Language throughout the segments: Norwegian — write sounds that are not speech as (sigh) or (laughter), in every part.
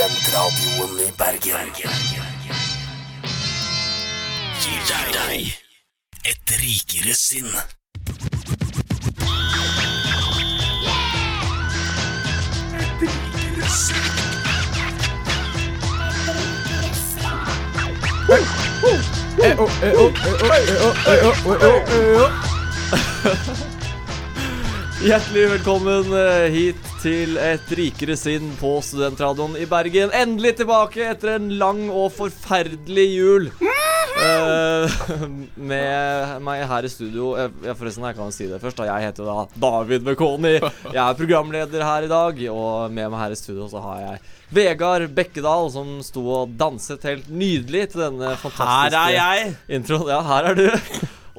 Studentradioen i Bergen. Gir deg et rikere sinn. Hjertelig velkommen eh, hit til Et rikere sinn på Studentradioen i Bergen. Endelig tilbake etter en lang og forferdelig jul. Eh, (laughs) med meg her i studio jeg, Forresten, jeg kan si det først. da Jeg heter da David Bekoni. Jeg er programleder her i dag. Og med meg her i studio så har jeg Vegard Bekkedal, som sto og danset helt nydelig til denne fantastiske introen. Ja, her er du.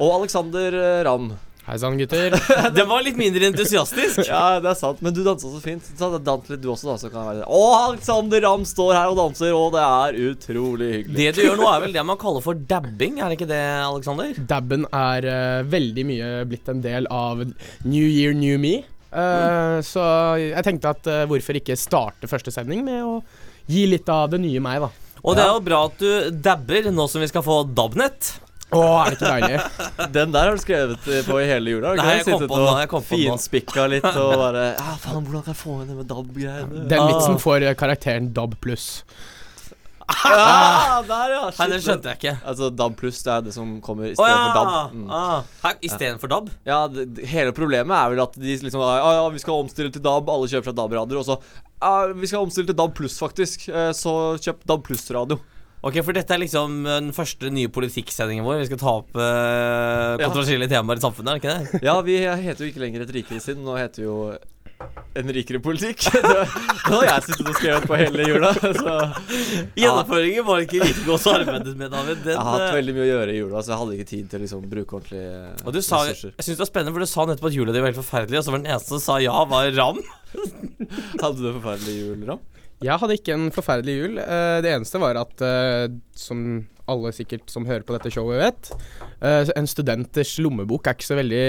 Og Alexander eh, Ramm. Hei sann, gutter. (laughs) Den var litt mindre entusiastisk. (laughs) Ja, det er sant, men du danser så fint. Så dans litt du også, da. Så kan det være Å, Alexander Ramm står her og danser, og det er utrolig hyggelig. Det du gjør nå, er vel det man kaller for dabbing, er det ikke det, Alexander? Dabben er uh, veldig mye blitt en del av New Year, New Me. Eh, Så jeg tenkte at uh, hvorfor ikke starte første sending med å gi litt av det nye meg, da. Og det er jo bra at du dabber nå som vi skal få DAB-nett. Å, er det ikke deilig? (laughs) Den der har du skrevet eh, på i hele jula. Nei, jeg kom på den jeg kom på den. Finspikka litt (laughs) og bare Ja, faen, hvordan kan jeg få inn det med DAB-greiene? Den Ah. vitsen får eh, karakteren Dab pluss. Ah, der, ja. Nei, det skjønte jeg ikke. Altså, DAB pluss, det er det som kommer i oh, ja! for DAB. Mm. Ah. Istedenfor DAB? Ja, det, det- hele problemet er vel at de liksom ah, ja, vi skal omstille til DAB, alle kjøper fra DAB-radioer, og så ah, Vi skal omstille til DAB pluss, faktisk, eh, så kjøp DAB pluss-radio. Ok, for dette er liksom den første nye politikksendingen vår. Vi skal ta opp eh, kontroversielle temaer i samfunnet, er det ikke det? Ja, vi heter jo ikke lenger Et rikere sinn, nå heter vi jo En rikere politikk. (laughs) Det har jeg sittet og skrevet på hele jula. Så (laughs) Gjennomføringen var ikke like godt arbeidet med, David. Den, jeg har hatt eh, veldig mye å gjøre i jula, så jeg hadde ikke tid til å liksom bruke ordentlige eh, og du sa, jeg ressurser. synes det var spennende, for du sa nettopp at jula di var helt forferdelig, og så var den eneste som sa ja, var Ram. (laughs) Hadde du en forferdelig jul, Ram? Jeg hadde ikke en forferdelig jul. Eh, Det eneste var at, eh, som alle sikkert som hører på dette showet vet, eh, en studenters lommebok er ikke så veldig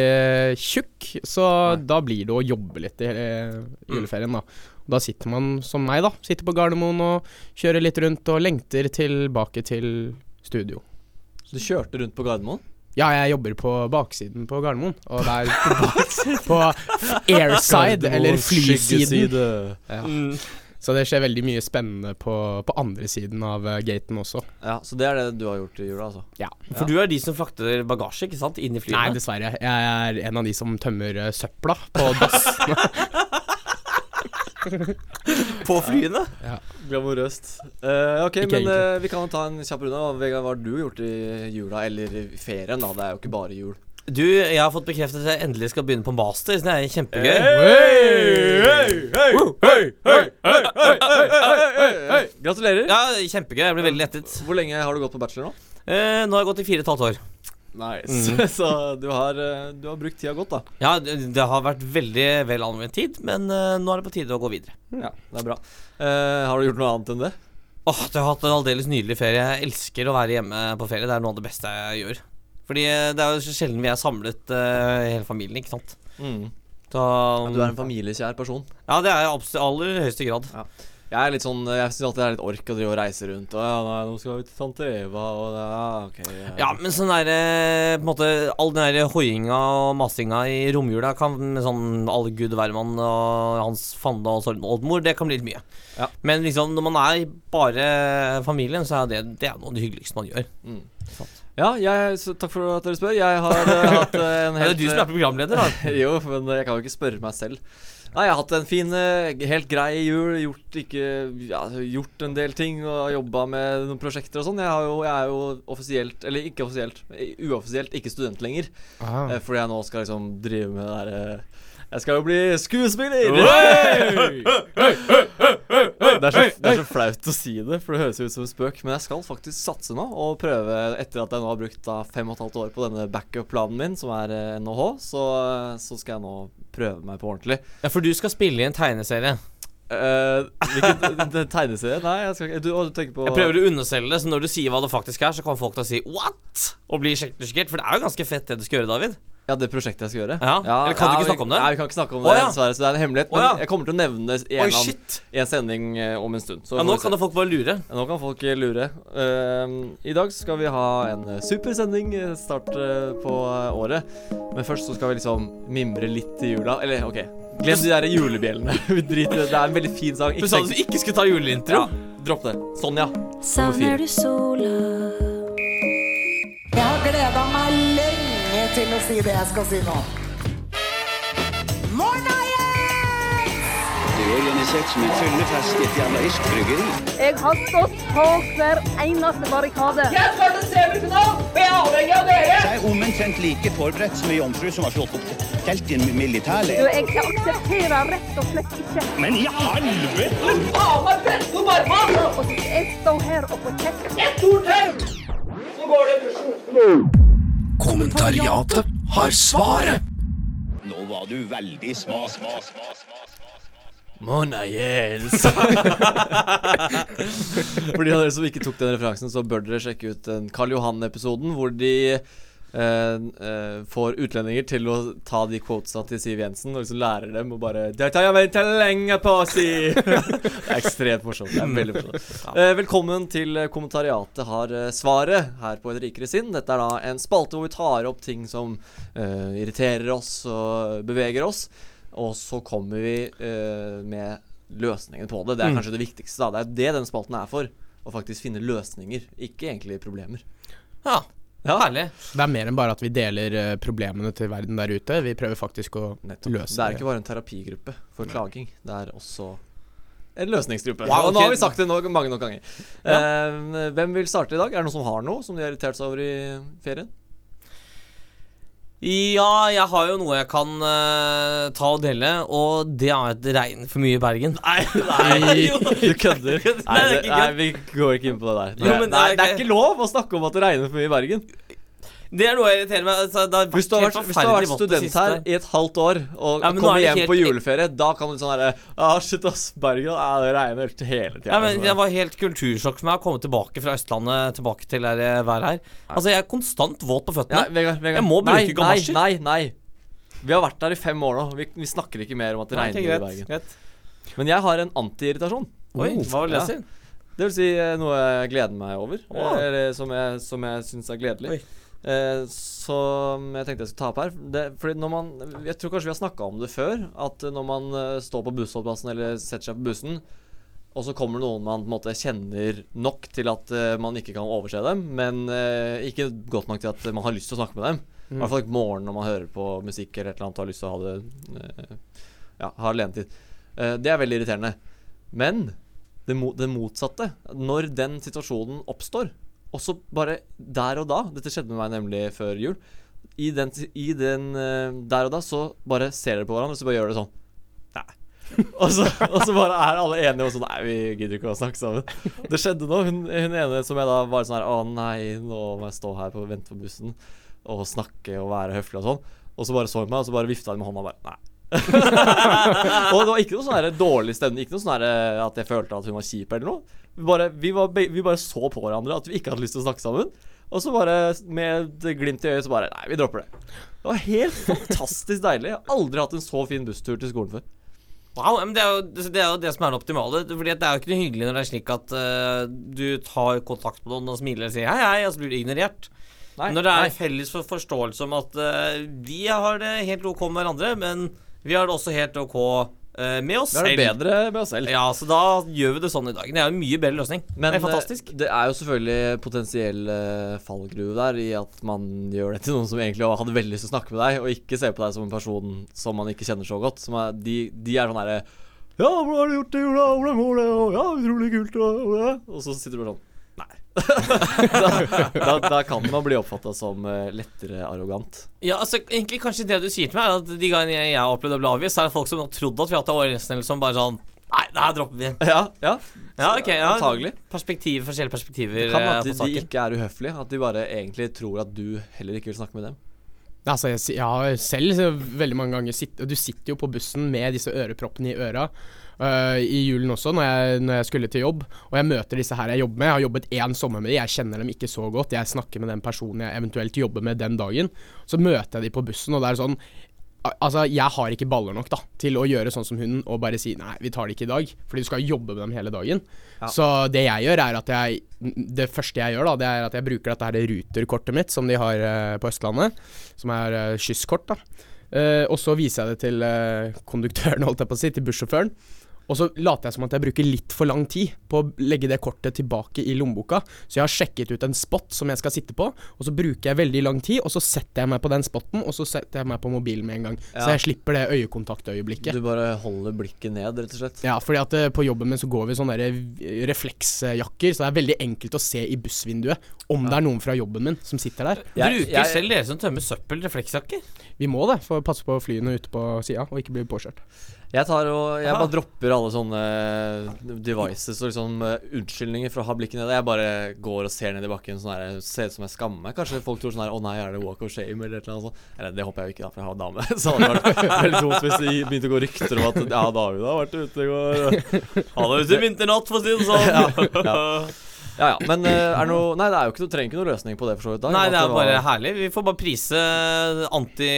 tjukk, så Nei. da blir det å jobbe litt i hele juleferien, da. Da sitter man som meg, da. Sitter på Gardermoen og kjører litt rundt og lengter tilbake til studio. Så du kjørte rundt på Gardermoen? Ja, jeg jobber på baksiden på Gardermoen, og det er (laughs) på airside, eller flysiden. Skyggeside. Ja. Mm. Så det skjer veldig mye spennende på, på andre siden av eh, gaten også. Ja, så det er det du har gjort i jula, altså? Ja. For du er de som frakter bagasje, ikke sant? Inn i Nei, dessverre. Jeg er en av de som tømmer uh, søpla på dassene. (laughs) På flyene? Glamorøst. Uh, ok, Ikke men uh, vi kan ta en kjapp runde. Vegard, hva har du gjort i jula, eller i ferien? da Det er jo ikke bare jul. Du, jeg har fått bekreftet at jeg endelig skal begynne på master, så det er kjempegøy. Gratulerer. Ja, kjempegøy. Jeg blir veldig lettet. Hvor lenge har du gått på bachelor nå? Eh, nå har jeg gått i fire og et halvt år. Nice. Så du har, eh, du har brukt tida godt, da. Ja, det det har vært veldig vel anvendt tid, men eh, nå er det på tide å gå videre. Ja, det er bra. Eh, har du gjort noe annet enn det? Åh, jeg har hatt en aldeles nydelig ferie. Jeg elsker å være hjemme på ferie. Det er noe av det beste jeg gjør. Fordi eh, det er jo så sjelden vi er samlet uh, hele familien, ikke sant. Mm. Så, Du er en familiekjær person. Ja, det er jeg absolutt aller høyeste grad. Jeg er litt sånn Jeg syns alltid det er litt ork å drive og reise rundt. Og ja, nei, nå skal vi til tante Eva, og det er ok. Ja. Ja, men sånn der eh, På en måte All den der hoiinga og masinga i romjula kan med sånn alle gud hvermann og hans fande og sorgen oldemor, det kan bli litt mye. Ja. Men liksom når man er bare familien, så er det, det er noe av det hyggeligste man gjør. Mm. Sant. Ja, jeg, så takk for at dere spør. Jeg har uh, hatt uh, en (laughs) Er helt det du som er programleder, da? (laughs) Jo, men jeg kan jo ikke spørre meg selv. Nei, jeg har hatt en fin, eh, helt grei jul. Gjort, ikke, ja, gjort en del ting og jobba med noen prosjekter og sånn. Jeg, jeg er jo offisielt, eller ikke offisielt, uoffisielt ikke student lenger. Fordi jeg nå skal liksom drive med det derre Jeg skal jo bli skuespiller! Det er, så, det er så flaut å si det, for det høres ut som en spøk. Men jeg skal faktisk satse nå og prøve, etter at jeg nå har brukt da fem og et halvt år på denne backup-planen min, som er eh, NHH, så, så skal jeg nå prøve meg på ordentlig. Ja, for du skal spille i en tegneserie. Uh, hvilken (laughs) tegneserie? Nei, jeg skal ikke du, du tenker på Jeg prøver å underselge det, så når du sier hva det faktisk er, så kommer folk til å si 'what?' og bli sjokkert. For det er jo ganske fett det du skal gjøre, David. Ja, det prosjektet jeg skal gjøre? Ja, eller kan du ikke snakke om det? Nei, vi kan ikke snakke om det, ja. dessverre. Så det er en hemmelighet. Men ja. jeg kommer til å nevne det i en, oh, annen- i en sending eh, om en stund. Så Ja, nå kan da folk bare lure. Ja, Nå kan folk eh, lure. Uh, I dag skal vi ha en super supersending eh, start eh, på eh, året. Men først så skal vi liksom mimre litt i jula. Eller OK, glem de der julebjellene. (laughs) Vi driter i det. Det er en veldig fin sang. Du sa du ikke skulle ta juleintro. ja, Dropp det. Sonja. Savner du sola? Til å si det jeg skal si nå. Morna, yes! Det er organisert som en fyllefest i et jævla irskbryggeri. Jeg har stått på hver eneste barrikade. Jeg er avhengig av dere! Jeg er omtrent like forberedt som ei jomfru som har slått opp telt i en Du, militærleir. jeg aksepterer rett og slett ikke. Men i helvete! Og så skal jeg står her og få kjeft. Kommentariatet har svaret. Nå var du veldig sma, sma, sma, sma. Mona Jens. (laughs) For de av dere som ikke tok den referansen, så bør dere sjekke ut den Karl Johan-episoden hvor de eh, får utlendinger til å ta de quotesa til Siv Jensen og liksom lærer dem å bare Det har jeg venta lenge på å si! (laughs) ekstremt morsomt. Det er veldig morsomt. Uh, velkommen til Kommentariatet har svaret her på Et rikere sinn. Dette er da en spalte hvor vi tar opp ting som uh, irriterer oss og beveger oss. Og så kommer vi med løsningen på det. Det er kanskje det viktigste. da Det er det den spalten er for. Å faktisk finne løsninger, ikke egentlig problemer. Ja, Ja. herlig. Det er mer enn bare at vi deler eh, problemene til verden der ute. Vi prøver faktisk å Nettopp. løse Det Det er ikke bare en terapigruppe for klaging. Det er også en løsningsgruppe. Wow, okay. nå har vi sagt det nok, mange nok ganger. Eh, hvem vil starte i dag? Er det noen som har noe som de har irritert seg over i ferien? Ja, jeg har jo noe jeg kan uh, ta og dele, og det er at det regner for mye i Bergen. Nei, nei, (laughs) jo. Du kødder? Nei, Nei, det er det, nei, vi går ikke inn på det der. Jo, men det er det er ikke- ikke lov å snakke om at det regner for mye i Bergen. Det er noe jeg irriterer meg altså, Hvis du har vært, du har vært student her i et halvt år og Ja, kommer er hjem helt- på juleferie, da kan du sånn herre Ah, shit, ass, Bergen. Ja, det regner hele tida. Ja, men Det var helt kultursjokk for meg å komme tilbake fra Østlandet tilbake til det her været her. Altså, Jeg er konstant våt på ja, føttene. Vegard, Vegard. Jeg må bruke nei, gamasjer. Nei, nei, nei. Vi har vært der i fem år nå. Vi, vi snakker ikke mer om at det Nei, regner greit, i Bergen. greit. Men jeg har en antiirritasjon. Oi, hva vil det Ja. si? Det vil si eh, noe jeg gleder meg over. Oh. Eller som jeg, som jeg syns er gledelig. Oi. Eh, som jeg tenkte jeg skulle ta opp her. Det, fordi når man Jeg tror kanskje vi har snakka om det før. At når man eh, står på bussholdeplassen eller setter seg på bussen, og så kommer det noen man på en måte kjenner nok til at eh, man ikke kan overse dem, men eh, ikke godt nok til at man har lyst til å snakke med dem. I hvert fall ikke morgenen når man hører på musikk eller et eller annet og har lyst til å ha det eh, Ja, ha alenetid. Uh, det er veldig irriterende. Men det, mo det motsatte. Når den situasjonen oppstår, og så bare der og da Dette skjedde med meg nemlig før jul. I den, i den eh, Der og da så bare ser dere på hverandre, og så bare gjør dere sånn. Nei. (laughs) og, så, og så bare er alle enige og sånn Nei, vi gidder ikke å snakke sammen. Det skjedde nå. Hun, hun ene som jeg da var sånn her Å nei, nå må jeg stå her på vente på bussen og snakke og være høflig og sånn. Og så bare så hun meg, og så bare vifta hun med hånda og bare Nei. (laughs) og det var ikke noe sånn dårlig stemning. Ikke noe sånn her at jeg følte at hun var kjip eller noe. Vi bare, vi, var, vi bare så på hverandre at vi ikke hadde lyst til å snakke sammen. Og så bare med glimt i øyet så bare Nei, vi dropper det. Det var helt fantastisk deilig. Jeg har aldri hatt en så fin busstur til skolen før. Wow, men det er, jo, det er jo det som er det optimale. Fordi Det er jo ikke noe hyggelig når det er slik at uh, du tar kontakt med noen og smiler og sier hei, hei, og så blir du ignorert. Nei, når det er nei. felles for forståelse om at uh, vi har det helt ok med hverandre, men vi har det også helt ok eh, med oss selv. Vi har det selv. bedre med oss selv. Ja, så da gjør vi det sånn i dag. Det er jo en mye bedre løsning. Men det er fantastisk. eh, det er jo selvfølgelig potensiell eh, fallgruve der i at man gjør det til noen som egentlig hadde veldig lyst til å snakke med deg, og ikke ser på deg som en person som man ikke kjenner så godt. Som er, de, de er sånn herre Ja, hvordan har du gjort det? Hvordan går det? Ja, utrolig kult. Og, så sitter du bare sånn. Da, da, da kan man bli oppfatta som eh, lettere arrogant. Ja, altså egentlig Kanskje det du sier til meg, er at de gangene jeg, jeg har opplevd å bli avvist, så er det folk som har trodd at vi har hatt overraskelse, som bare sånn Nei, det her dropper vi. Ja, ja. Ja, ok, ja. Antagelig. Perspektiv, forskjellige perspektiver Det Kan være at de, de ikke er uhøflige. At de bare egentlig tror at du heller ikke vil snakke med dem. Altså, jeg, jeg har selv veldig mange ganger sitt, Du sitter jo på bussen med disse øreproppene i øra. Øh, I julen også, når jeg, når jeg skulle til jobb. Og jeg møter disse her jeg jobber med. Jeg har jobbet én sommer med dem. Jeg kjenner dem ikke så godt. Jeg snakker med den personen jeg eventuelt jobber med den dagen. Så møter jeg dem på bussen, og det er sånn Altså, jeg har ikke baller nok da til å gjøre sånn som hun og bare si nei, vi tar det ikke i dag. Fordi du skal jobbe med dem hele dagen. Så det jeg gjør, er at jeg Det første jeg gjør, da, det er at jeg bruker dette her Ruter-kortet mitt, som de har uh, på Østlandet. Som er uh, skyss-kort, da. Eh, og så viser jeg det til eh, konduktøren, holdt jeg på å si, til bussjåføren. Og så later jeg som at jeg bruker litt for lang tid på å legge det kortet tilbake i lommeboka. Så jeg har sjekket ut en spot som jeg skal sitte på, og så bruker jeg veldig lang tid, og så setter jeg meg på den spotten, og så setter jeg meg på mobilen med en gang. Ja. Så jeg slipper det øyekontaktøyeblikket. Du bare holder blikket ned, rett og slett. Ja, fordi at eh, på jobben min så går vi i sånne refleksjakker, så det er veldig enkelt å se i bussvinduet om det er noen fra jobben min som sitter der. Jeg- Bruker jeg- selv dere som tømmer søppel, refleksjakker? Vi må det, for å passe på flyene ute på sida, og ikke bli påkjørt. Jeg tar og Jeg bare dropper alle sånne devices og liksom eh, unnskyldninger for å ha blikket nede. Jeg bare går og ser ned i bakken sånn her Ser ut som jeg skammer meg. Kanskje folk tror sånn her Å nei, er det walk of shame eller et eller annet sånt. Eller det håper jeg jo ikke, da, for jeg har dame. (laughs) Så hadde det vært veldig dumt hvis det begynte å gå rykter om at Ja, David har vært ute i går. Han er ute i vinternatt, for å si det sånn. (laughs) Ja, ja. Ja ja. Men eh, er noe Nei, det er jo ikke noe, trenger ikke noe løsning på det, for så vidt. da. Nei, det er var- bare herlig. Vi får bare prise anti...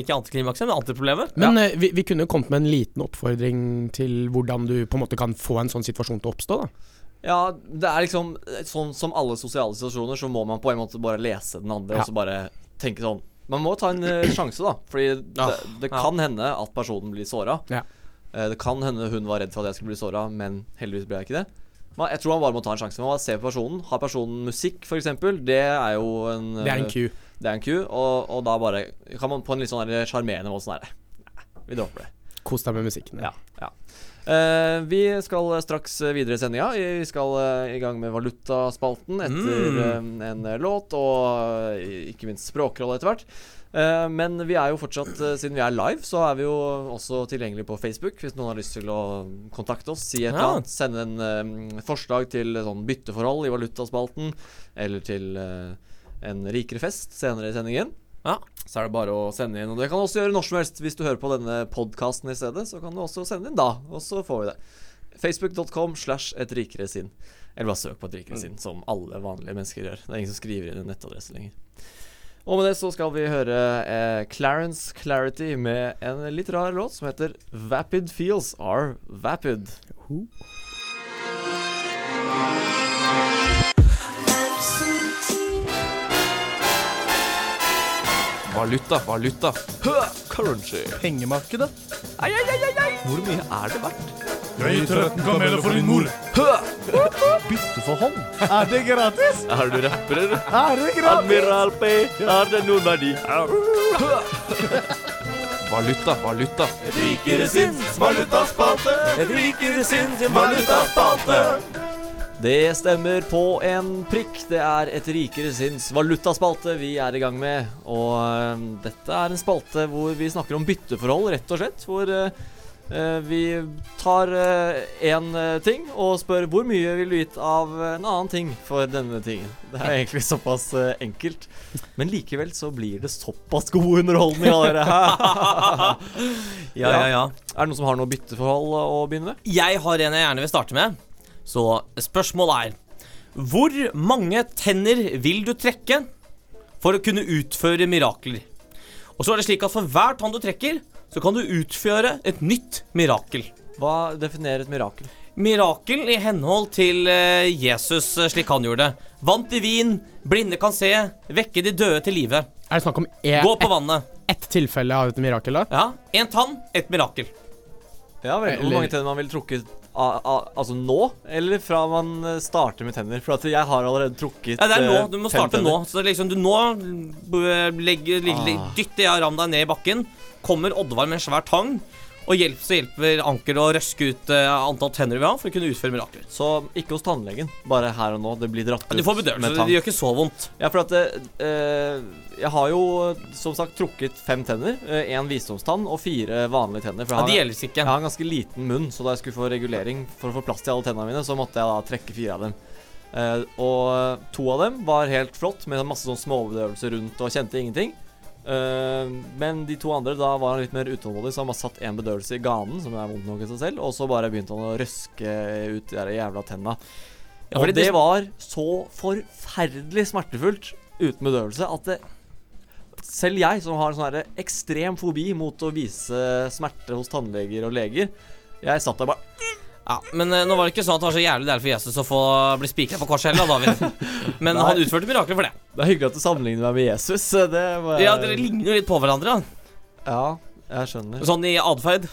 Ikke antiklimakset, men antiproblemet. Men eh, vi, vi kunne kommet med en liten oppfordring til hvordan du på en måte kan få en sånn situasjon til å oppstå, da. Ja, det er liksom Sånn som alle sosiale situasjoner, så må man på en måte bare lese den andre Ja. og så bare tenke sånn Man må ta en eh, sjanse, da. Fordi Ja. det, det Ja. kan hende at personen blir såra. Ja. Eh, det kan hende hun var redd for at jeg skulle bli såra, men heldigvis ble jeg ikke det. Jeg tror han bare må ta en sjanse. Man må se på personen. Har personen musikk, f.eks., det er jo en Det er en eh, Q. Det er en Q, og, og da bare kan man på en litt sånn sjarmerende måte sånn her "Nei, Vi dropper det. Kos deg med musikken. Ja, ja. Uh, vi skal straks videre i sendinga. Vi skal uh, i gang med valutaspalten etter eh, en låt, og ikke minst språkrolle etter hvert. Eh, men vi er jo fortsatt, eh, siden vi er live, så er vi jo også tilgjengelige på Facebook. Hvis noen har lyst til å kontakte oss, si et eller annet. Sende en eh, forslag til sånn bytteforhold i valutaspalten, eller til en rikere fest senere i sendingen. Ja. Så er det bare å sende inn. Og det kan du også gjøre når som helst. Hvis du hører på denne podkasten i stedet, så kan du også sende inn da. Og så får vi det. Facebook.com slash et rikere sinn. Eller bare søk på et rikere sinn, som alle vanlige mennesker gjør. Det er ingen som skriver inn en nettadresse lenger. Og med det så skal vi høre eh, Clarence Clarity med en litt rar låt som heter Vapid Feels Are Vapid. Valuta, valuta. Currency. Pengemarkedet. Hvor mye er det verdt? Jeg gir 13 kameler for din mor. Bytteforhold. Er det gratis? Er du rapper, eller? Er det gratis? Admiral P, har det noen verdi? Valuta, valuta. Rikere sinns valutaspalte. Et rikere sinns valutaspalte. Det stemmer på en prikk. Det er et rikere sinns valutaspalte vi er i gang med. Og uh, dette er en spalte hvor vi snakker om bytteforhold, rett og slett. Hvor øh, vi tar én ting og spør hvor mye vil du gitt av en annen ting for denne tingen. Det er egentlig såpass enkelt. Men likevel så blir det såpass god underholdning av dere. (laughs) Ja, ja, ja. Er det noen som har noe bytteforhold å begynne med? Jeg har en jeg gjerne vil starte med. Så spørsmålet er Hvor mange tenner vil du trekke for å kunne utføre mirakler? Og så er det slik at for hver tann du trekker, så kan du utføre et nytt mirakel. Hva definerer et mirakel? Mirakel i henhold til eh, Jesus, eh, slik han gjorde det. Vant i vin, blinde kan se, vekke de døde til live. Er det snakk om e Gå på vannet. ett tilfelle av et mirakel, da? Ja, Én tann, ett mirakel. Ja vel, Hvor mange tenner man vil trukket Altså nå, eller fra man eh, starter med tenner? For at jeg har allerede trukket Ja, det er nå. eh, Du må starte nå. Så liksom du nå b- legger, legger, Ah. dytter jeg Ram deg ned i bakken. Kommer Oddvar med en svær tang. Og hjelp, så hjelper Anker å røske ut eh, antall tenner vi har for å kunne utføre mirakler. Så ikke hos tannlegen, bare her og nå. Det blir dratt ut Du får bedøvelse. Det gjør ikke så vondt. Ja, for at det, eh, Jeg har jo som sagt trukket fem tenner. Én visdomstann og fire vanlige tenner. For Ja, jeg de har, gjelder ikke. jeg har en ganske liten munn, så da jeg skulle få regulering for å få plass til alle tennene mine, så måtte jeg da trekke fire av dem. Eh, og to av dem var helt flott, med masse sånn småbedøvelse rundt og kjente ingenting. Eh, men de to andre, da var han litt mer utålmodig, så han bare satt en bedøvelse i ganen, som er vondt nok i seg selv, og så bare begynte han å røske ut de jævla tenna. Ja, og det var så forferdelig smertefullt uten bedøvelse at det selv jeg, som har en sånn ekstrem fobi mot å vise smerte hos tannleger og leger, jeg satt der bare Ja, Men eh, nå var det ikke sånn at det var så jævlig deilig for Jesus å få bli spikra på korset heller, da, David. (laughs) Men Nei. han utførte mirakler for det. Det er hyggelig at du sammenligner meg med Jesus. Det var, Ja, Dere ligner jo litt på hverandre. da. Ja, jeg skjønner. Sånn i atferd.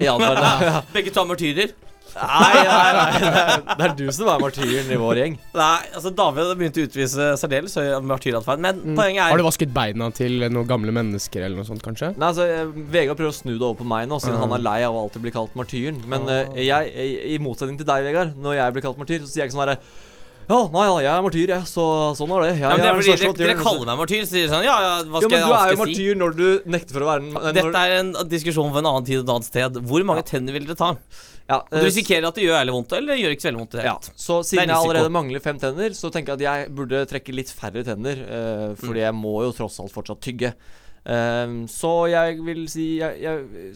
I alle fall, ja. (laughs) Begge to er martyrer. Nei, nei, nei. (laughs) Det er, det er du som er martyren i vår gjeng. Nei, altså David har begynt å utvise særdeles høy martyratferd, Men poenget Har er du vasket beina til noen gamle mennesker eller noe sånt, kanskje? Nei, altså, eh, Vegard prøver å snu det over på meg nå, siden Ja. han er lei av å alltid bli kalt martyren. Men eh, jeg, i, i motsetning til deg, Vegard, når jeg blir kalt martyr, så sier jeg ikke sånn herre Ja, nei ja, jeg er martyr, jeg, så sånn er det. Jeg, ja, men det er fordi dere, dere kaller meg martyr. Så sier sånn Ja, ja, hva Jo, skal men du er jo martyr si? når du nekter for å være en når, Dette er en diskusjon for en annen tid og et annet sted. Hvor mange tenner vil dere ta? ja, Og du eh, risikerer at det gjør ærlig vondt, eller gjør ikke så veldig vondt. Ja, så siden jeg allerede mangler fem tenner, så tenker jeg at jeg burde trekke litt færre tenner. Uh, fordi jeg må jo tross alt fortsatt tygge. Um, så jeg vil si jeg, jeg,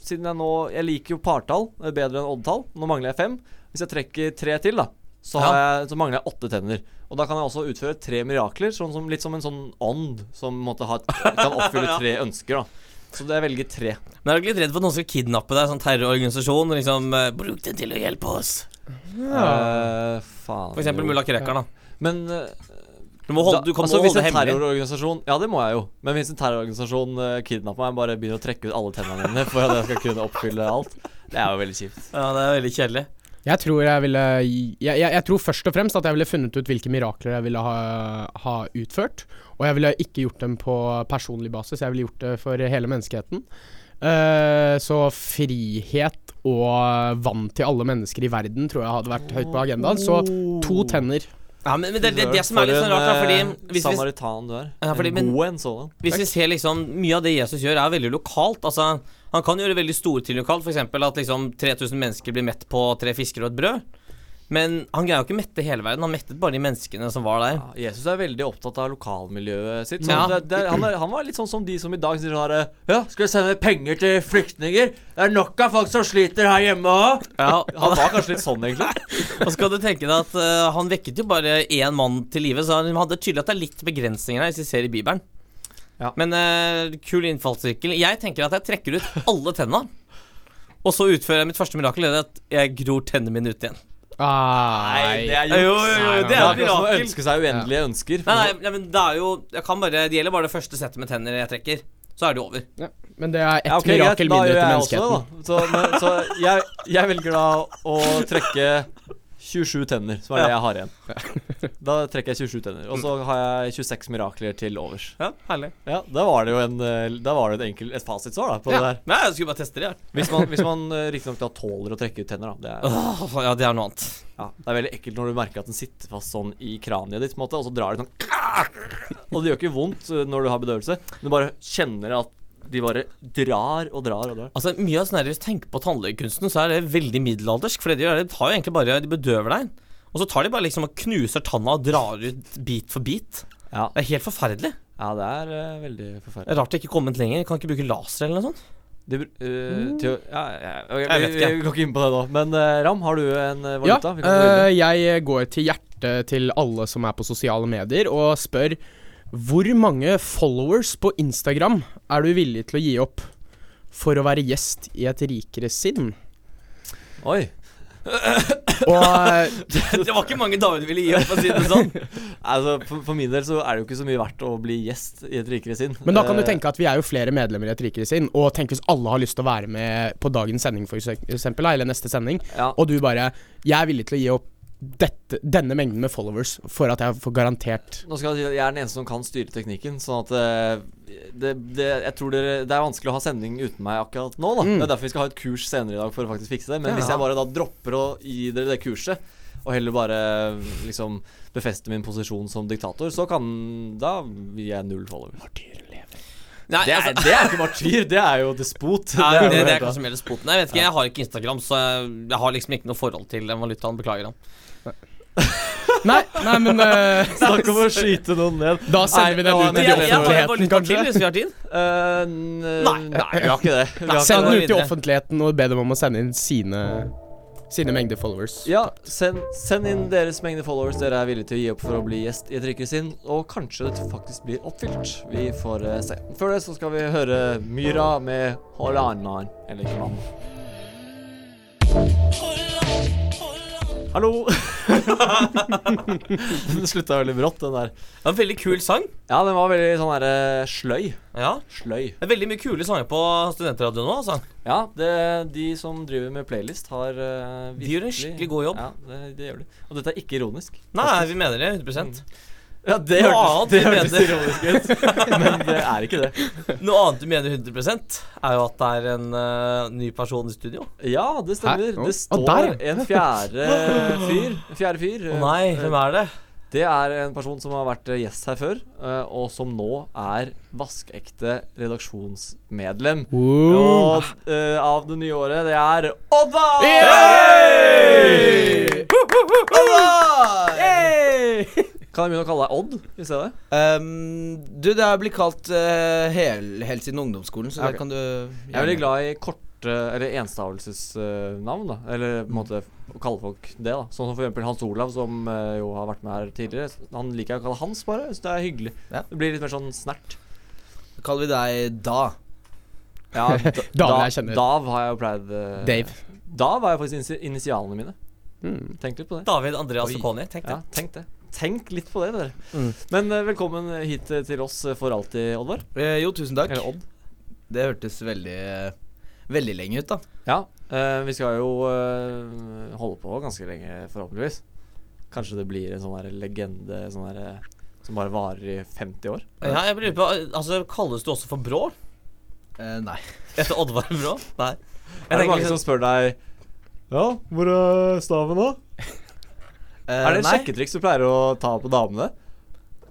Siden jeg nå Jeg liker jo partall bedre enn oddtall. Nå mangler jeg fem. Hvis jeg trekker tre til, da, så, har jeg, så mangler jeg åtte tenner. Og da kan jeg også utføre tre mirakler, sånn som, litt som en sånn ånd som måtte ha, kan oppfylle (laughs) tre ønsker. da Så jeg velger tre. Men er du ikke litt redd for at noen skal kidnappe deg, sånn terrororganisasjon, liksom eh, Bruk den til å hjelpe oss. Eh, faen For eksempel mulla Krekar, da. Men uh, Du må holde, du kan altså, holde det en hemmelig. Ja, det må jeg jo. Men hvis en terrororganisasjon uh, kidnapper meg, bare begynner å trekke ut alle tennene mine for at jeg skal kunne oppfylle alt, det er jo veldig kjipt. Ja, det er veldig kjedelig. Jeg tror jeg ville jeg, jeg, jeg tror først og fremst at jeg ville funnet ut hvilke mirakler jeg ville ha, ha utført. Og jeg ville ikke gjort dem på personlig basis, jeg ville gjort det for hele menneskeheten. Uh, så frihet og vann til alle mennesker i verden tror jeg hadde vært høyt på agendaen. Så to tenner. Ja, men, men det, det, det som er litt sånn rart, da, fordi hvis Samaritan du er. Ja, fordi- en men- god en sådan. hvis vi ser liksom Mye av det Jesus gjør, er veldig lokalt. Altså, han kan gjøre veldig store ting lokalt, f.eks. at liksom 3000 mennesker blir mett på tre fisker og et brød. Men han greier jo ikke å mette hele verden. Han mettet bare de menneskene som var der. Ja, Jesus er veldig opptatt av lokalmiljøet sitt. Så Ja. det, det, han, er, han var litt sånn som de som i dag sier sånn Ja, skal vi sende penger til flyktninger? Det er nok av folk som sliter her hjemme òg. Ja, Han var kanskje litt sånn, egentlig. (laughs) Og skal du tenke deg at uh, han vekket jo bare én mann til live, så han hadde tydelig at det er litt begrensninger her, hvis vi ser i Bibelen. Ja. Men uh, kul innfallsvinkel. Jeg tenker at jeg trekker ut alle tenna, og så utfører jeg mitt første mirakel, det er at jeg gror tennene mine ut igjen. Nei, det er Jo, jo, jo, Nei, det er jo akkurat som ønske seg uendelige ønsker. Nei, nei, nei, men det er jo Jeg kan bare Det gjelder bare det første settet med tenner jeg trekker. Så er det over. Men det er ett Ja, okay, mirakel da mindre til menneskeheten. også. Så, men, så jeg, jeg velger da å trekke 27 tenner, som er det jeg har igjen. (laughs) Da trekker jeg 27 tenner. Og så har jeg 26 mirakler til overs. Ja, herlig. Ja, Da var det jo en, eh, da var det et, enkelt, et fasitsvar da, på Ja. det der. Nei, jeg skulle bare teste det, her Hvis man, hvis man uh, riktignok da tåler å trekke ut tenner, da. Det er, Åh, ja, det er noe annet. ja, det er veldig ekkelt når du merker at den sitter fast sånn i kraniet ditt, på en måte, og så drar det sånn Og det gjør ikke vondt uh, når du har bedøvelse, men du bare kjenner at de bare drar og drar og drar. Altså, mye av sånn her, Hvis du tenker på tannlegekunsten, så er det veldig middelaldersk. For det de gjør, de tar jo egentlig bare De bedøver deg. Og så tar de bare liksom og knuser tanna og drar ut bit for bit. Ja, Det er helt forferdelig. ja det er uh, veldig Det forferdelig. er rart det ikke er kommet lenger. Kan ikke bruke laser eller noe sånt. Det, øh, til, ja, ja, okay, Jeg vet ikke. vi går ikke inn på det nå. Men uh, Ram, har du en valuta? Ja. Vi kan gå videre. eh, jeg går til hjertet til alle som er på sosiale medier, og spør hvor mange followers på Instagram er du villig til å gi opp for å være gjest i et rikere sinn? Oi. (coughs) Og det, (laughs) det var ikke mange dager du ville gi opp, for å si det sånn. (laughs) Altså, for, for min del så er det jo ikke så mye verdt å bli gjest i et rikere sinn. Men da kan du Eh, tenke at vi er jo flere medlemmer i et rikere sinn, og tenk hvis alle har lyst til å være med på dagens sending, for eksempel, eller neste sending, ja. og du bare Jeg er villig til å gi opp dette, denne mengden med followers for at jeg får garantert Nå skal jeg si at jeg er den eneste som kan styre teknikken, sånn at øh, det, det, jeg tror dere, det er vanskelig å ha sending uten meg akkurat nå. da Mm. Det er derfor vi skal ha et kurs senere i dag for å faktisk fikse det. Men Ja. hvis jeg bare da dropper å gi dere det kurset, og heller bare liksom befeste min posisjon som diktator, så kan Da gir jeg null followers. Nei, Det er, altså, det er ikke martyr, det er jo despot. jo det, det er kanskje mer spoten. Jeg vet ikke, jeg har ikke Instagram, så jeg, jeg har liksom ikke noe forhold til den valutaen. Beklager han. (laughs) Nei, nei, men uh, Snakk om å skyte noen ned. Da sender vi den ut i offentligheten, til kanskje. hvis vi har tid. Uh, Nei. nei, vi har ikke det. Vi har Send ikke den ut til offentligheten og be dem om å sende inn sine Sine mengder followers. Ja, send, send inn deres mengde followers dere er villige til å gi opp for å bli gjest i et rykere sinn, og kanskje det faktisk blir oppfylt. Vi får uh, se. Før det så skal vi høre Myra med Hollandman, eller ikke mann. Hallo! (laughs) den slutta veldig brått, den der. Det var en veldig kul sang. Ja, den var veldig sånn derre sløy. Ja. Sløy. Det er veldig mye kule sanger på studentradioen nå, altså. Ja, det, de som driver med playlist, har uh, De gjør en skikkelig god jobb. Ja, det, det gjør de. Og dette er ikke ironisk. Nei, vi mener det 100 Ja, det Noe hørtes, annet det hørtes mener. ironisk ut, (laughs) men det er ikke det. Noe annet du mener 100 er jo at det er en uh, ny person i studio. Ja, det stemmer. Det står der, en fjerde (laughs) fyr. Fjerde fyr. Å nei, hvem er det? Det er en person som har vært eh, gjest her før, eh, og som nå er vaskeekte redaksjonsmedlem. Wow. Og uh, av det nye året, det er Oddvar! Kan jeg begynne å kalle deg Odd i stedet? Um, du, det har blitt kalt uh, hel, helt siden ungdomsskolen, så okay. det kan du Jeg er veldig glad i korte Eller enstavelsesnavn, da. Eller på en måte å kalle folk det, da. Sånn som for eksempel Hans Olav, som uh, jo har vært med her tidligere. Han liker jeg å kalle Hans, bare. Så det er hyggelig. Ja. Det blir litt mer sånn snert. Da kaller vi deg Da. Ja, (laughs) da, Dav har jeg jo pleid eh, Dave. Dav er jo faktisk initialene mine. Mm. Tenk litt på det. David Andreas. Okoni. Tenk det. Ja, tenk det. Tenk litt på det, dere. Mm. Men eh, velkommen hit eh, til oss eh, for alltid, Oddvar. Eh, jo, tusen takk. Eller Odd. Det hørtes veldig Veldig lenge ut, da. Ja, eh, vi skal jo eh, holde på ganske lenge, forhåpentligvis. Kanskje det blir en sånn der legende sånn eh, som bare varer i 50 år. Ja, jeg lurer på Altså, Kalles du også for Brå? Nei. (laughs) Etter Oddvar Brå? Nei. Er det mange liksom- som spør deg Ja, hvor er staven da? Eh, er det et nei. sjekketriks du pleier å ta på damene?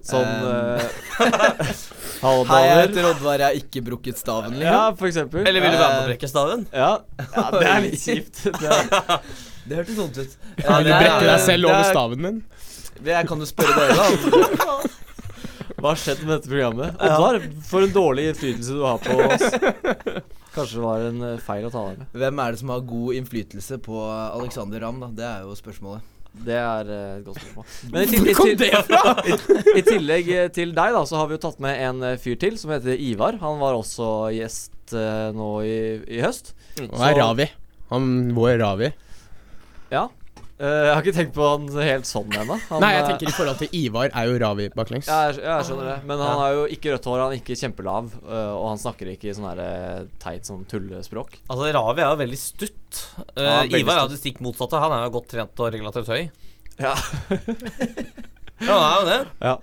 Sånn eh, (laughs) Hallo, Hei, jeg heter Oddvar, jeg har ikke brukket staven. Ja, Liksom. for eksempel. Eller vil du være med Eh, brekke staven? Ja, ja det er litt kjipt. Det (laughs) Det hørtes vondt ut. Ja, du det er- deg selv over er- staven min. Jeg kan jo spørre dere, da. (laughs) hva har skjedd med dette programmet? Oddvar, for en dårlig innflytelse du har på oss. Kanskje det var en feil å ta av med. Hvem er det som har god innflytelse på Alexander Ramm, da? Det er jo spørsmålet. Det er eh, et godt spørsmål. (laughs) Men i, til, i, til, i, i tillegg eh, til deg, da, så har vi jo tatt med en eh, fyr til som heter Ivar. Han var også gjest uh, nå i, i høst. Og er Ravi. Han vår Ravi. Ja. Eh, jeg har ikke tenkt på han helt sånn ennå. Nei, jeg eh, tenker i forhold til Ivar er jo Ravi baklengs. ja, jeg, jeg skjønner det. Men han har jo ikke rødt hår, han er ikke kjempelav, eh, og han snakker ikke i sånn her teit sånn tullespråk. Altså, Ravi er jo veldig stutt. Ja, veldig Ivar er jo det stikk motsatte. Han er jo godt trent og relativt høy. Ja. Ja, han er jo det. ja.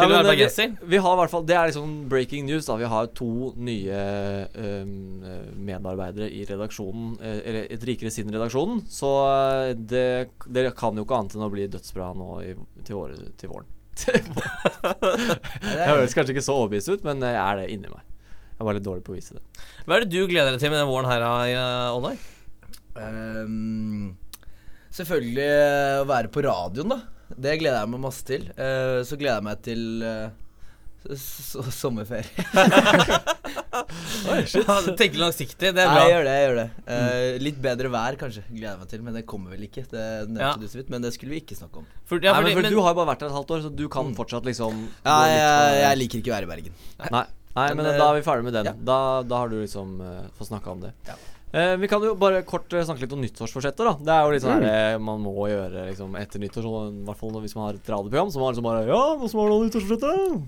Til eh, bergenser. vi, vi har i hvert fall Det er liksom breaking news. da Vi har to nye um, medarbeidere i redaksjonen, eh, eller Et rikere sinn-redaksjonen. Så eh, det, det kan jo ikke annet enn å bli dødsbra nå i, til, året, til våren. (laughs) jeg høres kanskje ikke så overbevist ut, men jeg er det inni meg. Jeg var litt dårlig på å vise det. Hva er det du gleder deg til med den våren her, uh, Oddvar? Ehm, selvfølgelig å være på radioen, da. Det gleder jeg meg masse til. Uh, så gleder jeg meg til uh, sommerferie. (laughs) Oi, sommerferie. Ja, du tenker langsiktig. Det er Nei, jeg gjør det. jeg gjør det uh, Litt bedre vær, kanskje. Gleder jeg meg til. Men det kommer vel ikke. Det nevnte Ja. du så vidt. Men det skulle vi ikke snakke om. For, ja, Nei, men, men, Du har jo bare vært her et halvt år, så du kan fortsatt liksom Ja, jeg, jeg liker ikke å være i Bergen. Nei, nei men, Men, da er vi ferdig med den. ja. Da, da har du liksom uh, fått snakka om det. Ja. Eh, vi kan jo bare kort eh, snakke litt om nyttårsforsetter. da Det er jo litt sånn mm. det man må gjøre liksom etter nyttår. Sånn, I hvert fall hvis man har et radioprogram. Så man liksom bare Ja, nå som har noen nyttårsforsetter?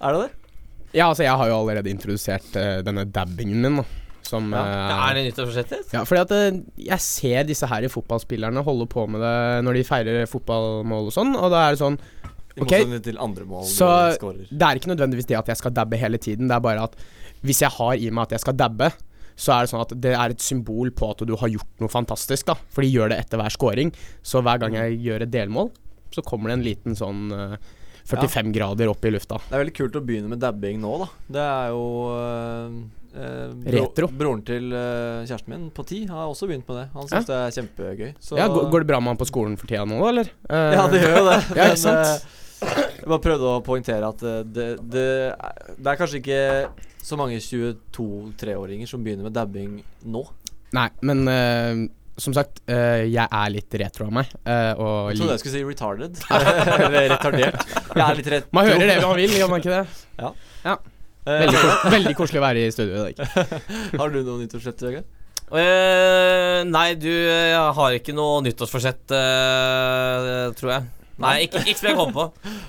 Er det det? Ja, altså, jeg har jo allerede introdusert uh, denne dabbingen min, da. Som Ja. eh, er det nyttårsforsetter? Ja, fordi at uh, jeg ser disse her i fotballspillerne holde på med det når de feirer fotballmål og sånn, og da er det sånn Ok, mål Så det er ikke nødvendigvis det at jeg skal dabbe hele tiden, det er bare at hvis jeg har i meg at jeg skal dabbe, så er det sånn at det er et symbol på at du har gjort noe fantastisk, da. For de gjør det etter hver scoring. Så hver gang jeg gjør et delmål, så kommer det en liten sånn eh, 45 grader opp i lufta. Det er veldig kult å begynne med dabbing nå, da. Det er jo øh, bro Retro. Broren til eh, kjæresten min på ti har også begynt med det. Han syns det er kjempegøy. Så Ja, går, går det bra med han på skolen for tida nå, eller? Eh, Ja, det gjør jo det. (laughs) Ja, ikke sant? Jeg bare prøvde å poengtere at eh, det, det, det er kanskje ikke så mange 22-3-åringer som begynner med dabbing nå. Nei, men uh, som sagt, uh, jeg er litt retro av meg. Uh, og Jeg trodde jeg skulle si retarded. (laughs) Eller retardert. Jeg er litt retro. Man hører det man vil, gjør man ikke det? Ja. Ja. Veldig, kos veldig koselig å være i studio i dag. (laughs) Har du noe nyttårsforsett, Jørgen? Uh, nei, du, jeg har ikke noe nyttårsforsett, tror jeg. Nei, ikke, ikke som jeg kom på.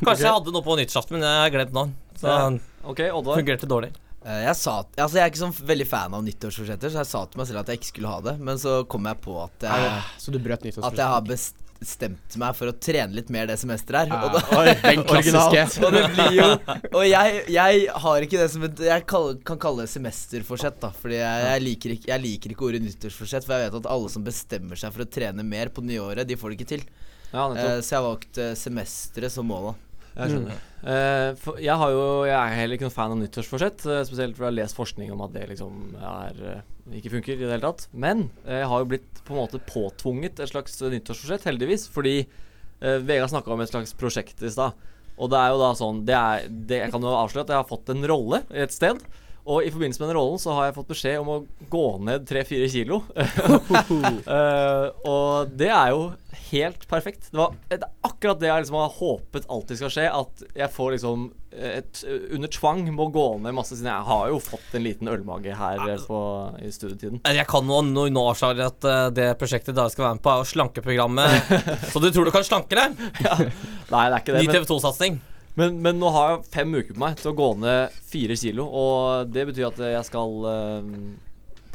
Kanskje jeg hadde noe på nyttårsaften, men jeg har glemt nå. Så Ja. det Oddvar. fungerte dårlig. Eh, Jeg, sa, altså jeg er ikke sånn veldig fan av nyttårsforsetter, så jeg sa til meg selv at jeg ikke skulle ha det. Men så kom jeg på at jeg, Så du brøt at jeg har bestemt meg for å trene litt mer det semesteret her. Ja. Og, da, Oi, Den (laughs) klassiske. og det blir jo Og jeg, jeg har ikke det som et Jeg kan kalle det semesterforsett, da. Fordi jeg, jeg, liker ikke, jeg liker ikke ordet nyttårsforsett, for jeg vet at alle som bestemmer seg for å trene mer på nyåret, de får det ikke til. Ja. Eh, så jeg har valgt eh, semesteret som mål, da. Jeg skjønner. Eh, for jeg, har jo, jeg er heller ikke noen fan av nyttårsforsett. uh, spesielt fordi jeg har lest forskning om at det liksom er, uh, ikke funker i det hele tatt. Men jeg har jo blitt på en måte påtvunget et slags nyttårsforsett, heldigvis. Fordi uh, Vegard snakka om et slags prosjekt i stad. Og det er jo da sånn det er, det, Jeg kan jo avsløre at jeg har fått en rolle et sted. Og i forbindelse med den rollen så har jeg fått beskjed om å gå ned 3-4 kilo. uh, (laughs) og det er jo helt perfekt. Det, var, det er akkurat det jeg liksom har håpet alltid skal skje. At jeg får liksom et under tvang må gå ned masse, siden jeg har jo fått en liten ølmage her eh, på, i studietiden. Jeg kan nå, nå, nå avsløre at eh, det prosjektet dere skal være med på, er jo slankeprogrammet. (laughs) så du tror du kan slanke deg? Nei, det er ikke det. Ny TV 2-satsing. Men, men nå har jeg fem uker på meg til å gå ned fire kilo, og det betyr at jeg skal eh,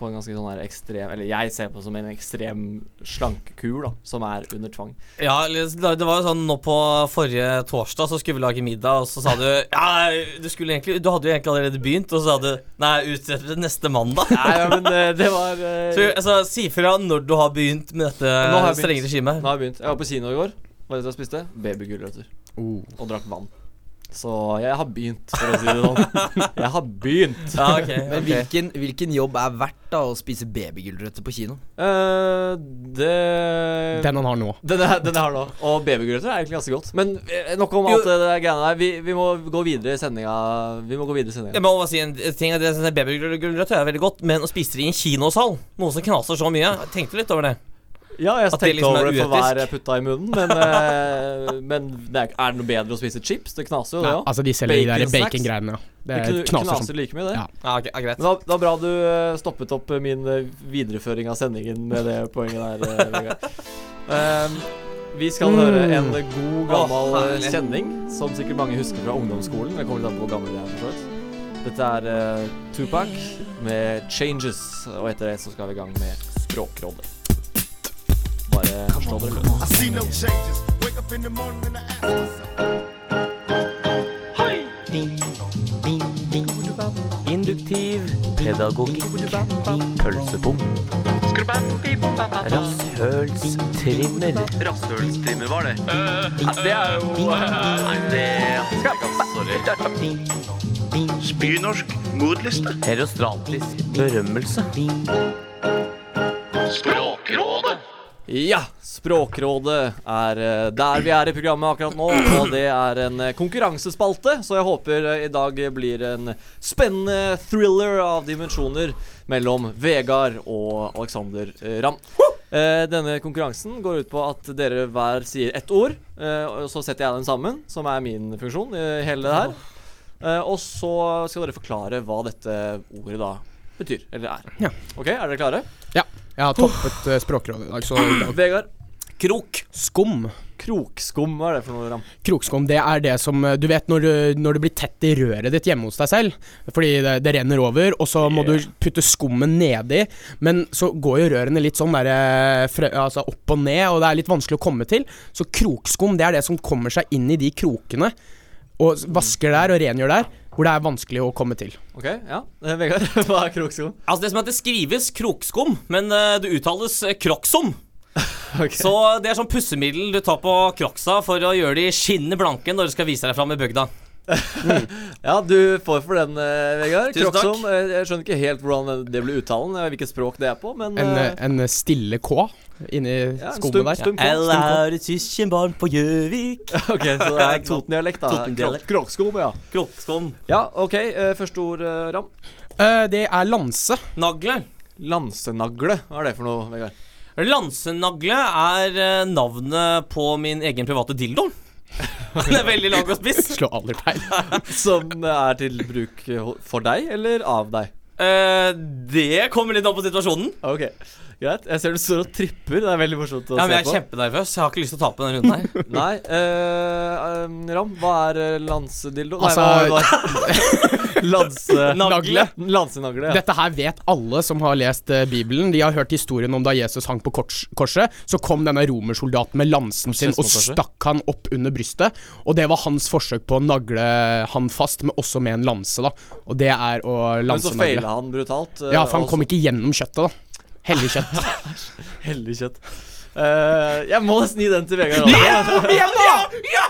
på en ganske sånn her ekstrem Eller jeg ser på det som en ekstrem slankekur, da, som er under tvang. Ja, det det var jo sånn nå på forrige torsdag så skulle vi lage middag, og så sa du (laughs) Ja, du skulle egentlig Du hadde jo egentlig allerede begynt, og så sa du Nei, utsett det neste mandag. Nei, ja, men eh, det var uh... (laughs) Så altså, si fra når du har begynt med dette strenge regimet. Nå har jeg begynt. Jeg var på kino i går. Var det jeg spiste? Babygulrøtter. Oh. Og drakk vann. Så jeg har begynt, for å si det sånn. Jeg har begynt. (laughs) Ja, (laughs) ok, Men hvilken, hvilken jobb er verdt da å spise babygulrøtter på kino? Uh, det Den han har nå. Den jeg, den jeg har nå. Og babygulrøtter er egentlig ganske godt. Men noe nok om Jo. alt det greiene der. Vi, vi må gå videre i sendinga. Vi må gå videre i Jeg må bare si en ting Babygulrøtter er veldig godt, men å spise det i en kinosal, noe som knaser så mye Jeg tenkte litt over det. Ja, jeg tenkte liksom er over det for hver putta i munnen, men, eh, (laughs) men det er, er det noe bedre å spise chips? Det knaser jo, det òg. altså, de selger de der Bacon bacon-greiene. Ja. Det Det er knaser knaser like mye, det. Ja. Ja, okay, ja, greit. Men da, da bra du eh, stoppet opp eh, min videreføring av sendingen med det poenget der, eh, Vegard. (laughs) Ehm, vi skal Mm. høre en god, gammel oh, kjenning, som sikkert mange husker fra ungdomsskolen. Det kommer litt an på hvor gammel jeg er. for så. Dette er uh, Tupac med 'Changes', og etter det så skal vi i gang med Språkrådet. Bare forstå dere løs. Induktiv pedagogikk. Pølsebom. Rasshølstrimmer. Rasshølstrimmer, var det? det er jo Nei, det Sorry. Spynorsk modliste. Herostratisk berømmelse. Ja, Språkrådet er eh, der vi er i programmet akkurat nå. Og det er en eh, konkurransespalte, så jeg håper eh, i dag blir en spennende thriller av dimensjoner mellom Vegard og Alexander Ramm. Denne konkurransen går ut på at dere hver sier ett ord, og så setter jeg den sammen, som er min funksjon i hele det her. Og så skal dere forklare hva dette ordet da betyr, eller er. Ok, er dere klare? Ja. Jeg har toppet eh, Språkrådet i dag, så (clears throat) Vegard. Krok. Skum. Krokskum, hva er det for noe, Ram? Krokskum, det er det som eh, Du vet når, du- når det blir tett i røret ditt hjemme hos deg selv, fordi det, det renner over, og så må du putte skummen nedi, men så går jo rørene litt sånn der, eh, frø- altså opp og ned, og det er litt vanskelig å komme til. Så krokskum, det er det som kommer seg inn i de krokene, og vasker der og rengjør der, hvor det er vanskelig å komme til. Ok, ja. Eh, Vegard, (laughs) hva er krokskum? Altså Det som heter skrives krokskum, men eh, det uttales eh, kroksom. (laughs) Ok. Så det er sånn pussemiddel du tar på kroksa for å gjøre de skinnende blanke når du skal vise deg fram i bygda. Ja, du får for den, eh, Vegard. Tusen takk. Eh, Jeg skjønner ikke helt hvordan det blir uttalen, eh, hvilket språk det er på, men En, en stille K inni Ja, stum- der. stum Eller K. er det søskenbarn på Gjøvik? (laughs) Ok, så det er Toten-dialekt, da. Toten-dialekt. Ja. Kroppskom. Ja, ok. Første ord, eh, Ram. Uh, det er lanse. Nagle. Lansenagle. Hva er det for noe, Vegard? Lansenagle er navnet på min egen private dildo. (laughs) Den er veldig lang og spiss. Slå aldri feil. (laughs) Som er til bruk for deg, eller av deg? Eh, det kommer litt an på situasjonen. Ok, greit. Jeg ser du står og tripper. Det er veldig morsomt å Ja, men se Jeg er på. kjempenervøs. Jeg har ikke lyst til å tape denne runden her. (laughs) Nei, Uh, um, Ram, hva er eh, lansedildo? Altså- Nei, hva hva- (laughs) Lanse... Nagle. Lansenagle, ja. Dette her vet alle som har lest uh, Bibelen. De har hørt historien om da Jesus hang på kors korset. Så kom denne romersoldaten med lansen sin og stakk han opp under brystet. Og det var hans forsøk på å nagle han fast, men også med en lanse. da Og det er å lansenagle. Men så lansenagle. feila han brutalt. Uh, Ja, for han også. kom ikke gjennom kjøttet, da. Hellig kjøtt. (laughs) Heldig kjøtt. Uh, jeg må nesten gi den til Vegard. Ja,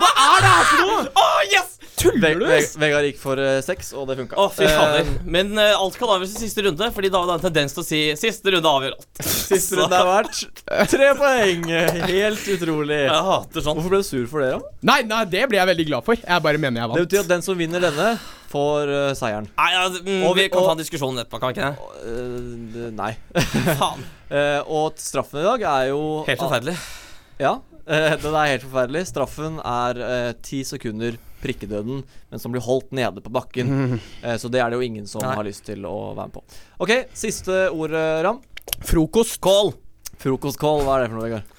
Hva er det her for noe?! Oh, yes! Ve Ve Vegard gikk for uh, seks, og det funka. Oh, fy fader. Men uh, alt kan avgjøres i siste runde, Fordi da har en tendens til å si 'siste runde avgjør alt'. (laughs) Siste runde er verdt tre poeng. Helt utrolig. Jeg hater sånn. Hvorfor ble du sur for det, da? Nei, nei, det ble jeg veldig glad for. Jeg bare mener jeg vant. Det betyr at den som vinner denne, får uh, seieren. Nei, ja, mm, Og vi- kan og- ta en diskusjon etterpå, kan vi ikke det? Uh, nei. (laughs) Faen. uh, (laughs) og straffen i dag er jo Helt forferdelig. Ja, (laughs) den er helt forferdelig. Straffen er ti sekunder prikkedøden, men som blir holdt nede på bakken. Eh, så det er det jo ingen som Nei. har lyst til å være med på. OK, siste ord, Ram. Frokostkål. Frokostkål, hva er det for noe, Vegard?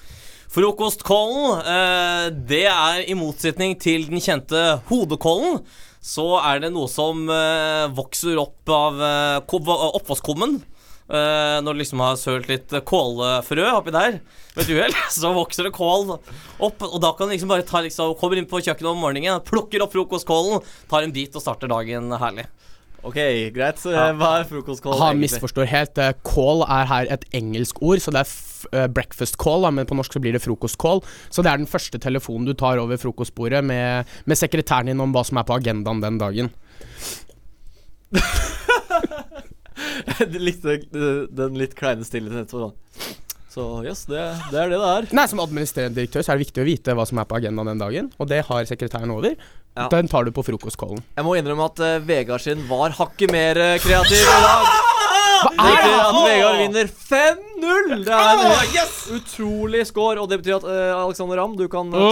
Frokostkålen, det er i motsetning til den kjente hodekålen, så er det noe som eh, vokser opp av eh, oppvaskkummen. Uh, når du liksom har sølt litt kålfrø oppi der, ved et uhell, (laughs) så vokser det kål opp. Og da kan du liksom bare ta liksom Kommer inn på kjøkkenet om morgenen, plukker opp frokostkålen, tar en bit og starter dagen herlig. OK, greit. Så, ja. hva er frokostkål Han egentlig? misforstår helt. Kål Call er her et engelsk ord, så det er eh, breakfast call, men på norsk så blir det frokostcall. Så det er den første telefonen du tar over frokostbordet med, med sekretæren din om hva som er på agendaen den dagen. (laughs) Jeg likte eh, den litt kleine stillheten etterpå, da. Så yes, det, det er det det er. Nei, Som administrerende direktør så er det viktig å vite hva som er på agendaen den dagen, og det har sekretæren over. Ja. Den tar du på frokostcallen. Jeg må innrømme at uh, Vegard sin var hakket mer uh, kreativ i dag. Hva er det? at Vegard vinner 5-0! Det er en yes! utrolig score. Og det betyr at uh, Alexander Ramm, du kan ta,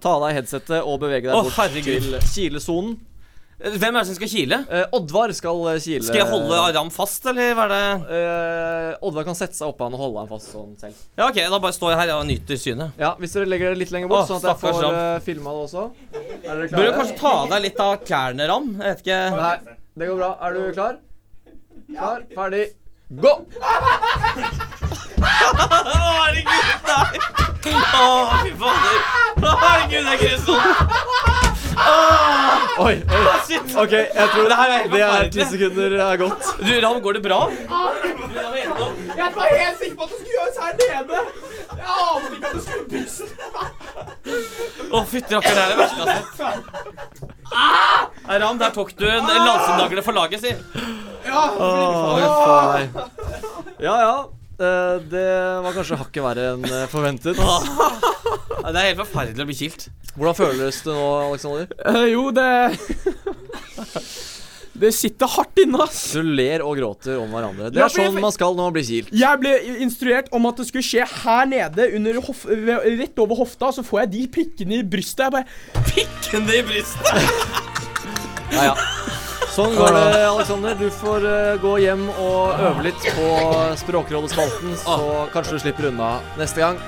ta av deg headsetet og bevege deg bort oh, til kilesonen. Eh, Hvem er det som skal kile? Eh, Oddvar skal eh, kile Skal jeg holde Aram fast, eller hva er det? Eh, Oddvar kan sette seg oppå han og holde han fast sånn selv. Ja, ok, da bare står jeg her og nyter synet. Ja, Hvis dere legger dere litt lenger bort, Åh, sånn at jeg får uh, filma det også. Er dere Bør du klare? kanskje ta av deg litt av klærne, Ram? Jeg vet ikke. Nei, det går bra. Er du klar? Klar, ferdig, gå! Herregud, nei! Å, fy fader. Herregud, det er grusomt. Oi, oi. Shit. OK, jeg tror Det her er det er ti sekunder er godt. Du, Ram, går det bra? Jeg var helt sikker på at det skulle gjøres her nede! Jeg ante ikke at det skulle puste. Å, fytti rakkeren, det er det verste jeg har sett. Nei, Ram, der tok du en lansenagle for laget, si. Åh, faen. Ja, ja. Eh, det var kanskje hakket verre enn eh, forventet. (laughs) Det er helt forferdelig å bli kilt. Hvordan føles det nå, Alexander? Uh, jo, det (laughs) Det sitter hardt inne, ass. Du ler og gråter om hverandre. Det er sånn man skal når man blir kilt. Jeg ble instruert om at det skulle skje her nede, under hof rett over hofta, så får jeg de prikkene i brystet. Jeg bare Pikken i brystet. Ja, ja. Sånn går det, Alexander. Du får eh, gå hjem og øve litt på Språkrådespalten, så kanskje du slipper unna neste gang.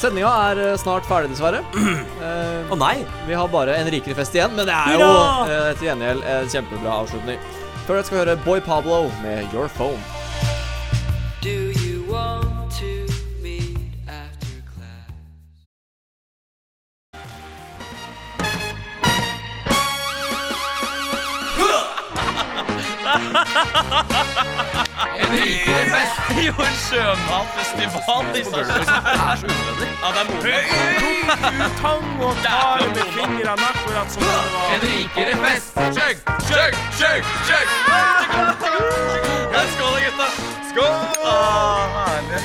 Sendinga er eh, snart ferdig, dessverre. Eh, Å nei. vi har bare en rikere fest igjen, men det er jo eh, til gjengjeld en kjempebra avslutning. Før det skal vi høre Boy Pablo med Your Phone. (laughs) Jo, en sjømatfestival i Det er så unødvendig. Ja, det er modig. Tang og tar med fingrene akkurat som det var. En rikere fest. Chug, chug, chug, chug. Skål, gutta. Skål. herlig.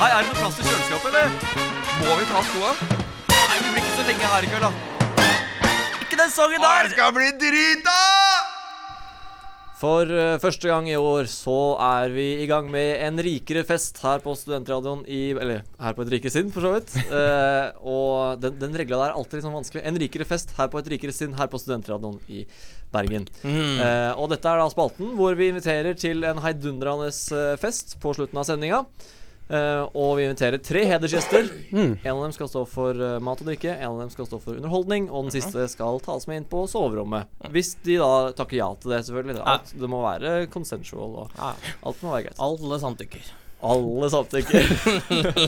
Hei, er det noe plass til kjøleskapet, eller? Må vi ta skoa? Nei, vi blir ikke så lenge her i kveld, da. Ikke den sangen der. skal bli drita! For eh, første gang i år så er vi i gang med en rikere fest her på Studentradioen i Eller her på et rikere sinn, for så vidt. (laughs) Eh, og den, den regla der er alltid litt sånn vanskelig. En rikere fest her på et rikere sinn her på Studentradioen i Bergen. Eh, og dette er da spalten hvor vi inviterer til en heidundrende eh, fest på slutten av sendinga. Eh, og vi inviterer tre hedersgjester. En av dem skal stå for uh, mat og drikke, en av dem skal stå for underholdning, og den siste skal tas med inn på soverommet. Hvis de da takker ja til det, selvfølgelig. Alt, det må være consensual, og alt må være greit. Alle samtykker. Alle samtykker.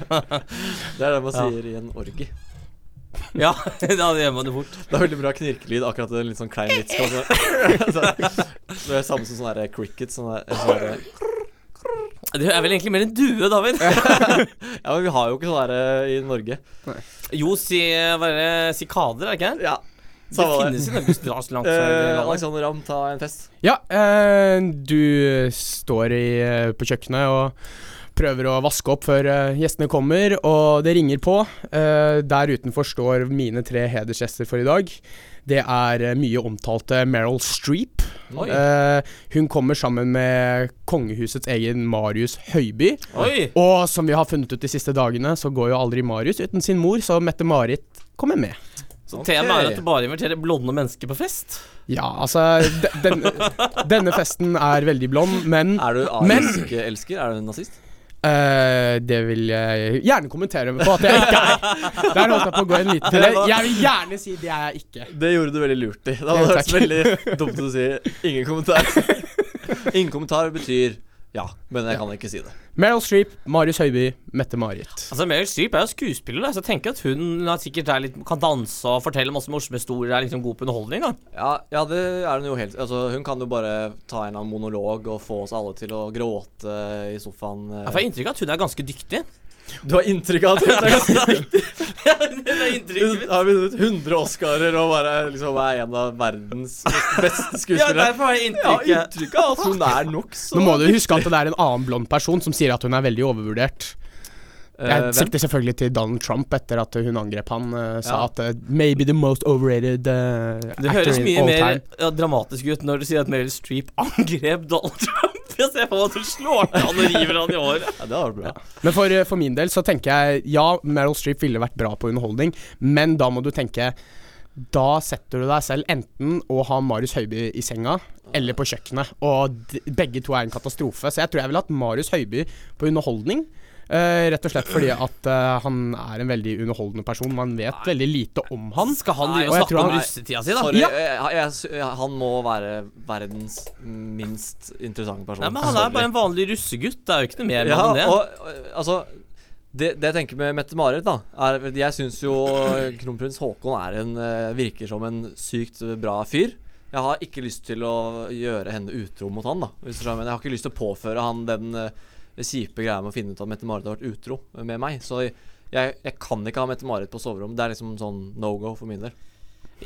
(laughs) det er det man sier i en orgi. Ja, (laughs) da gjør man det fort. Det er veldig bra knirkelyd, akkurat en litt sånn klein vits. (laughs) Det er samme som sånn cricket. Sånn der, Det er vel egentlig mer en due, David. (laughs) Ja, men vi har jo ikke sånn her i Norge. Jo, si, bare, det, sikader, er det ikke det? Ja, Det finnes i Norges langt (laughs) Eh, Alexander Ramm, ta en fest. Ja, eh, du står i, eh, på kjøkkenet og prøver å vaske opp før eh, gjestene kommer, og det ringer på. Eh, der utenfor står mine tre hedersgjester for i dag. Det er eh, mye omtalte Meryl Streep. Eh, hun kommer sammen med kongehusets egen Marius Høiby. Oi! Og som vi har funnet ut de siste dagene, så går jo aldri Marius uten sin mor, så Mette-Marit kommer med. Så temaet er at du bare inviterer blonde mennesker på fest? Ja, altså den, Denne festen er veldig blond, men Er du arisk elsker? Er du nazist? Eh, det vil jeg gjerne kommentere på at jeg ikke er. (laughs) Der holdt jeg på å gå en liten til. Jeg- vil gjerne si det er jeg ikke. Det gjorde du veldig lurt i. Det hadde vært veldig dumt å si ingen kommentar. (laughs) ingen kommentar betyr ja, men jeg kan ikke si det. Meryl Streep, Marius Høiby, Mette-Marit. Altså, Meryl Streep er jo skuespiller, da, så jeg tenker at hun er sikkert er litt, kan danse og fortelle masse morsomme historier. Er liksom god på underholdning, da. Ja, ja, det er hun jo helt Altså, Hun kan jo bare ta en annen monolog og få oss alle til å gråte i sofaen. eh. Jeg får inntrykk av at hun er ganske dyktig. Du har inntrykk av at hun er ganske dyktig? det er inntrykket Hun mitt. har vunnet 100 Oscarer og bare liksom er en av verdens beste (laughs) Ja, derfor har jeg Jeg Ja, inntrykket. inntrykk av at hun er nokså Nå må du huske at det er en annen blond person som sier at hun er veldig overvurdert. Eh, Jeg sikter selvfølgelig til Donald Trump etter at hun angrep han. Uh, sa Ja. at uh, 'maybe the most overrated uh, Det høres mye mer ja, dramatisk ut når du sier at Meryl Streep angrep Donald Trump. Ser for meg at du slår til han og river han i håret. Ja, det var bra. Men for, for min del så tenker jeg ja, Meryl Streep ville vært bra på underholdning, men da må du tenke Da setter du deg selv enten å ha Marius Høiby i senga eller på kjøkkenet, og d begge to er en katastrofe. Så jeg tror jeg ville hatt Marius Høiby på underholdning. Eh, rett og slett fordi at uh, han er en veldig underholdende person. Man vet veldig lite om han. Skal han Nei, drive og snakke om han- russetida si, da? Sorry, Ja. jeg, jeg, jeg, han må være verdens minst interessante person. Nei, men Han er bare en vanlig russegutt. Det er jo ikke noe mer med ja, han enn det. og, altså det, det jeg tenker med Mette-Marit, da er, Jeg syns jo kronprins Haakon er en eh, virker som en sykt bra fyr. Jeg har ikke lyst til å gjøre henne utro mot han, da. Hvis du jeg har ikke lyst til å påføre han den eh, kjipe greia med å finne ut at Mette-Marit har vært utro med meg. Så jeg, jeg kan ikke ha Mette-Marit på soverommet. Det er liksom sånn no go for min del.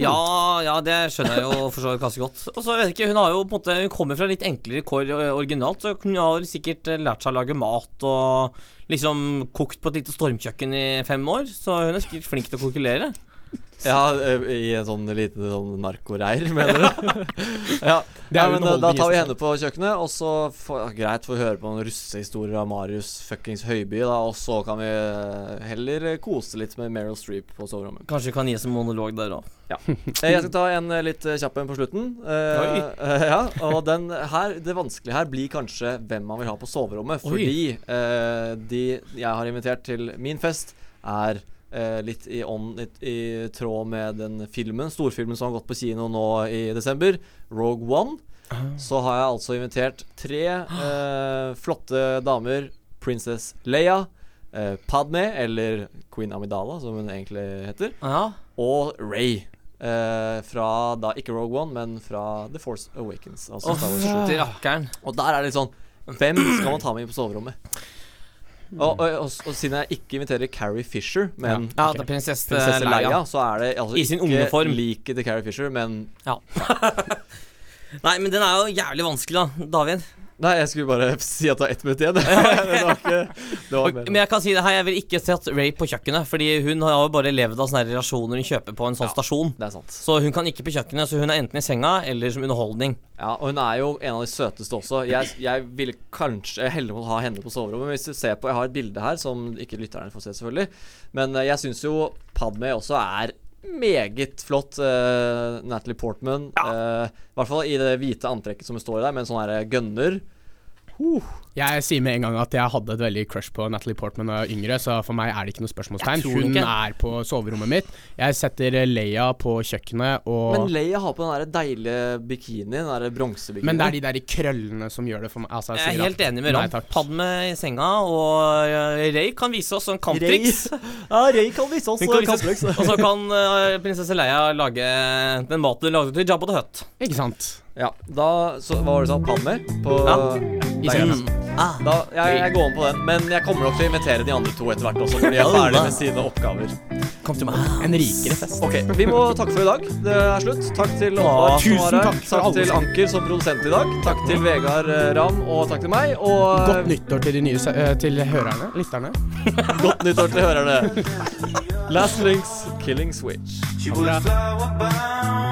Ja, ja, det skjønner jeg jo for så vidt ganske godt. Og så vet jeg ikke, Hun har jo på en måte Hun kommer fra litt enklere kår originalt, så hun har sikkert eh, lært seg å lage mat og liksom kokt på et lite stormkjøkken i fem år. Så hun er sikkert flink til å kokulere. Ja, eh, i en sånn lite sånn narkoreir, mener du? (laughs) ja, ja, men da, da tar vi henne på kjøkkenet, og så får, greit får vi høre på noen russehistorier av Marius fuckings Høiby, da, og så kan vi eh, heller eh, kose litt med Meryl Streep på soverommet. Kanskje vi kan gi oss en monolog der òg. Ja. Jeg skal ta en eh, litt eh, kjapp en på slutten. Uh, eh, (laughs) ja, og den her, det vanskelige her blir kanskje hvem man vil ha på soverommet. Fordi uh, de jeg har invitert til min fest, er eh, litt i on, litt i tråd med den filmen, storfilmen som har gått på kino nå i desember, Rogue One. Så har jeg altså invitert tre eh, flotte damer. Princess Leia, eh, Padme, eller Queen Amidala, som hun egentlig heter Ja. og Ray. eh, fra da ikke Rogue One, men fra The Force Awakens. Altså oh, Star Wars 7. Og der er det litt sånn Hvem skal man ta med inn på soverommet? Og, og, og, og siden jeg ikke inviterer Carrie Fisher, men Ja, er prinsesse, prinsesse Leia, Leia. så er det altså I sin unge form. liket til Carrie Fisher, men Ja. (laughs) Nei, men den er jo jævlig vanskelig, da, David. Nei, jeg skulle bare (laughs) si at det var ett minutt igjen. (laughs) det var ikke Det var okay, men jeg kan si det her, jeg vil ikke sett Ray på kjøkkenet, Fordi hun har jo bare levd av sånne relasjoner hun kjøper på en sånn stasjon. Det er sant. Så hun kan ikke på kjøkkenet, så hun er enten i senga eller som underholdning. Ja, og hun er jo en av de søteste også. Jeg, jeg ville kanskje heller er å ha henne på soverommet. Men hvis du ser på Jeg har et bilde her som ikke lytterne får se, selvfølgelig. Men eh, jeg syns jo Padme også er meget flott. Uh, Natalie Portman. eh, I hvert fall i det hvite antrekket som hun står i der, med en sånn her gunner. Jeg sier med en gang at jeg hadde et veldig crush på Natalie Portman da jeg var yngre, så for meg er det ikke noe spørsmålstegn. Hun ikke. er på soverommet mitt. Jeg setter eh, Leia på kjøkkenet og Men Leia har på den der deilige bikinien. Den der bronsebikinien. Men det er de der i krøllene som gjør det for meg. Altså, Jeg er helt at- enig med Ron Ram. Padme i senga, og uh, Ray kan vise oss en kamptriks. (laughs) Ja, Ray kan vise oss en kamptriks. Og så kan uh, prinsesse Leia lage den maten hun lagde til Jabba the Hutt. Ikke sant? Ja, da så, Hva var det du sa? Padme? På Ja. I Ah. Da, jeg, jeg går om på den, men jeg kommer nok til å invitere de andre to etter hvert også, når de er ferdig med sine oppgaver. Kom til meg. En rikere fest. Ok, Vi må takke for i dag. Det er slutt. Takk til Oddvar som var her. takk Takk til Anker som produsent i dag. Takk til Vegard eh, Ram, og takk til meg. Og Godt nyttår til de nye eh, til hørerne, lytterne. (laughs) godt nyttår til hørerne. Last Links, Killing Switch. She was flower bound.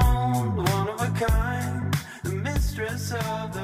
of the